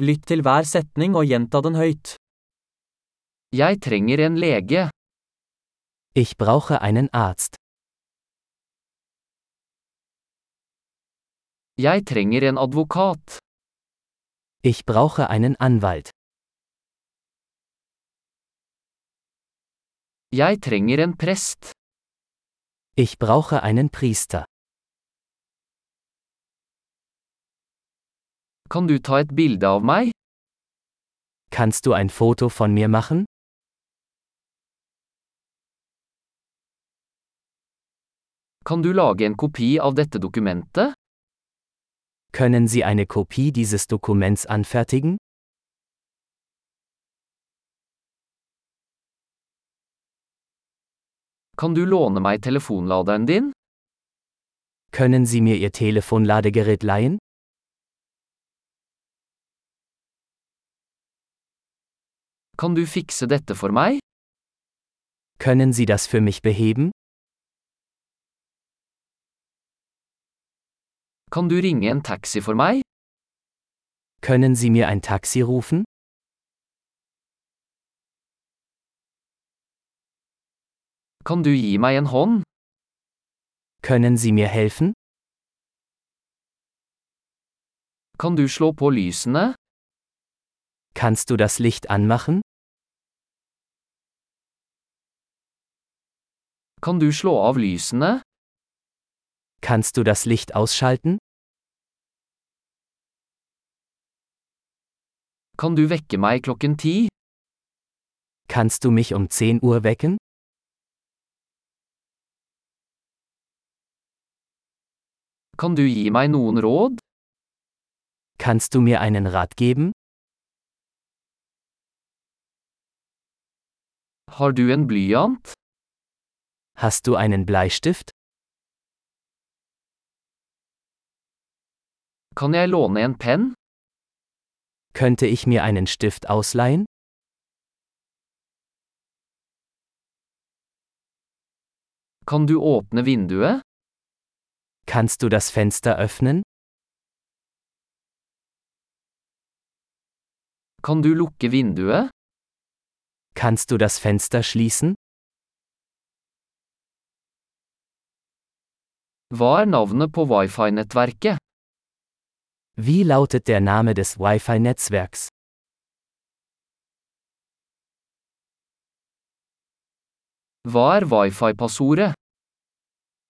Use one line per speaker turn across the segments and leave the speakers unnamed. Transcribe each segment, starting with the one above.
Lytt til hver setning og gjenta den høyt. Jeg trenger en lege.
Ich brauche einen Arzt.
Jeg trenger en advokat.
Ich brauche einen Anwalt.
Jeg trenger en prest.
Ich brauche einen Priester.
Kan du ta et bilde av meg?
Kannst du ein Foto von mir machen?
Kan du lage en kopi av dette dokumentet?
Können Sie eine Kopie dieses Dokuments anfertigen?
Kan du låne meg telefonladeren din?
Können Sie mir Ihr Telefonladegerät leihen?
Kan du fikse dette for meg?
Können Sie das für mich beheben?
Kan du ringe en taxi for meg?
Können Sie mir ein Taxi rufen?
Kan du gi meg en hånd?
Können Sie mir helfen?
Kan du slå på lysene?
Kannst du das Licht anmachen?
Kan du slå av lysene?
Kannst du das Licht ausschalten?
Kan du vekke meg klokken ti?
Kannst du mich um 10 Uhr wecken?
Kan du gi meg noen råd?
Kannst du mir einen Rat geben?
Har du en blyant?
Hast du einen Bleistift?
Kan jeg låne en penn?
Könnte ich mir einen Stift ausleihen?
Kan du åpne vinduet?
Kannst du das Fenster öffnen?
Kan du lukke vinduet?
Kannst du das Fenster schließen?
Hva er navnet på wifi-nettverket?
Wie lautet der Name des Wi-Fi-Netzwerks?
Hva er wifi-passordet?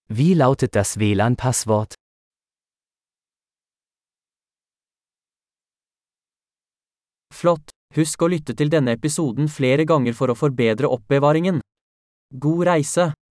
Wie lautet das WLAN-Passwort?
Flott! Husk å lytte til denne episoden flere ganger for å forbedre oppbevaringen. God reise!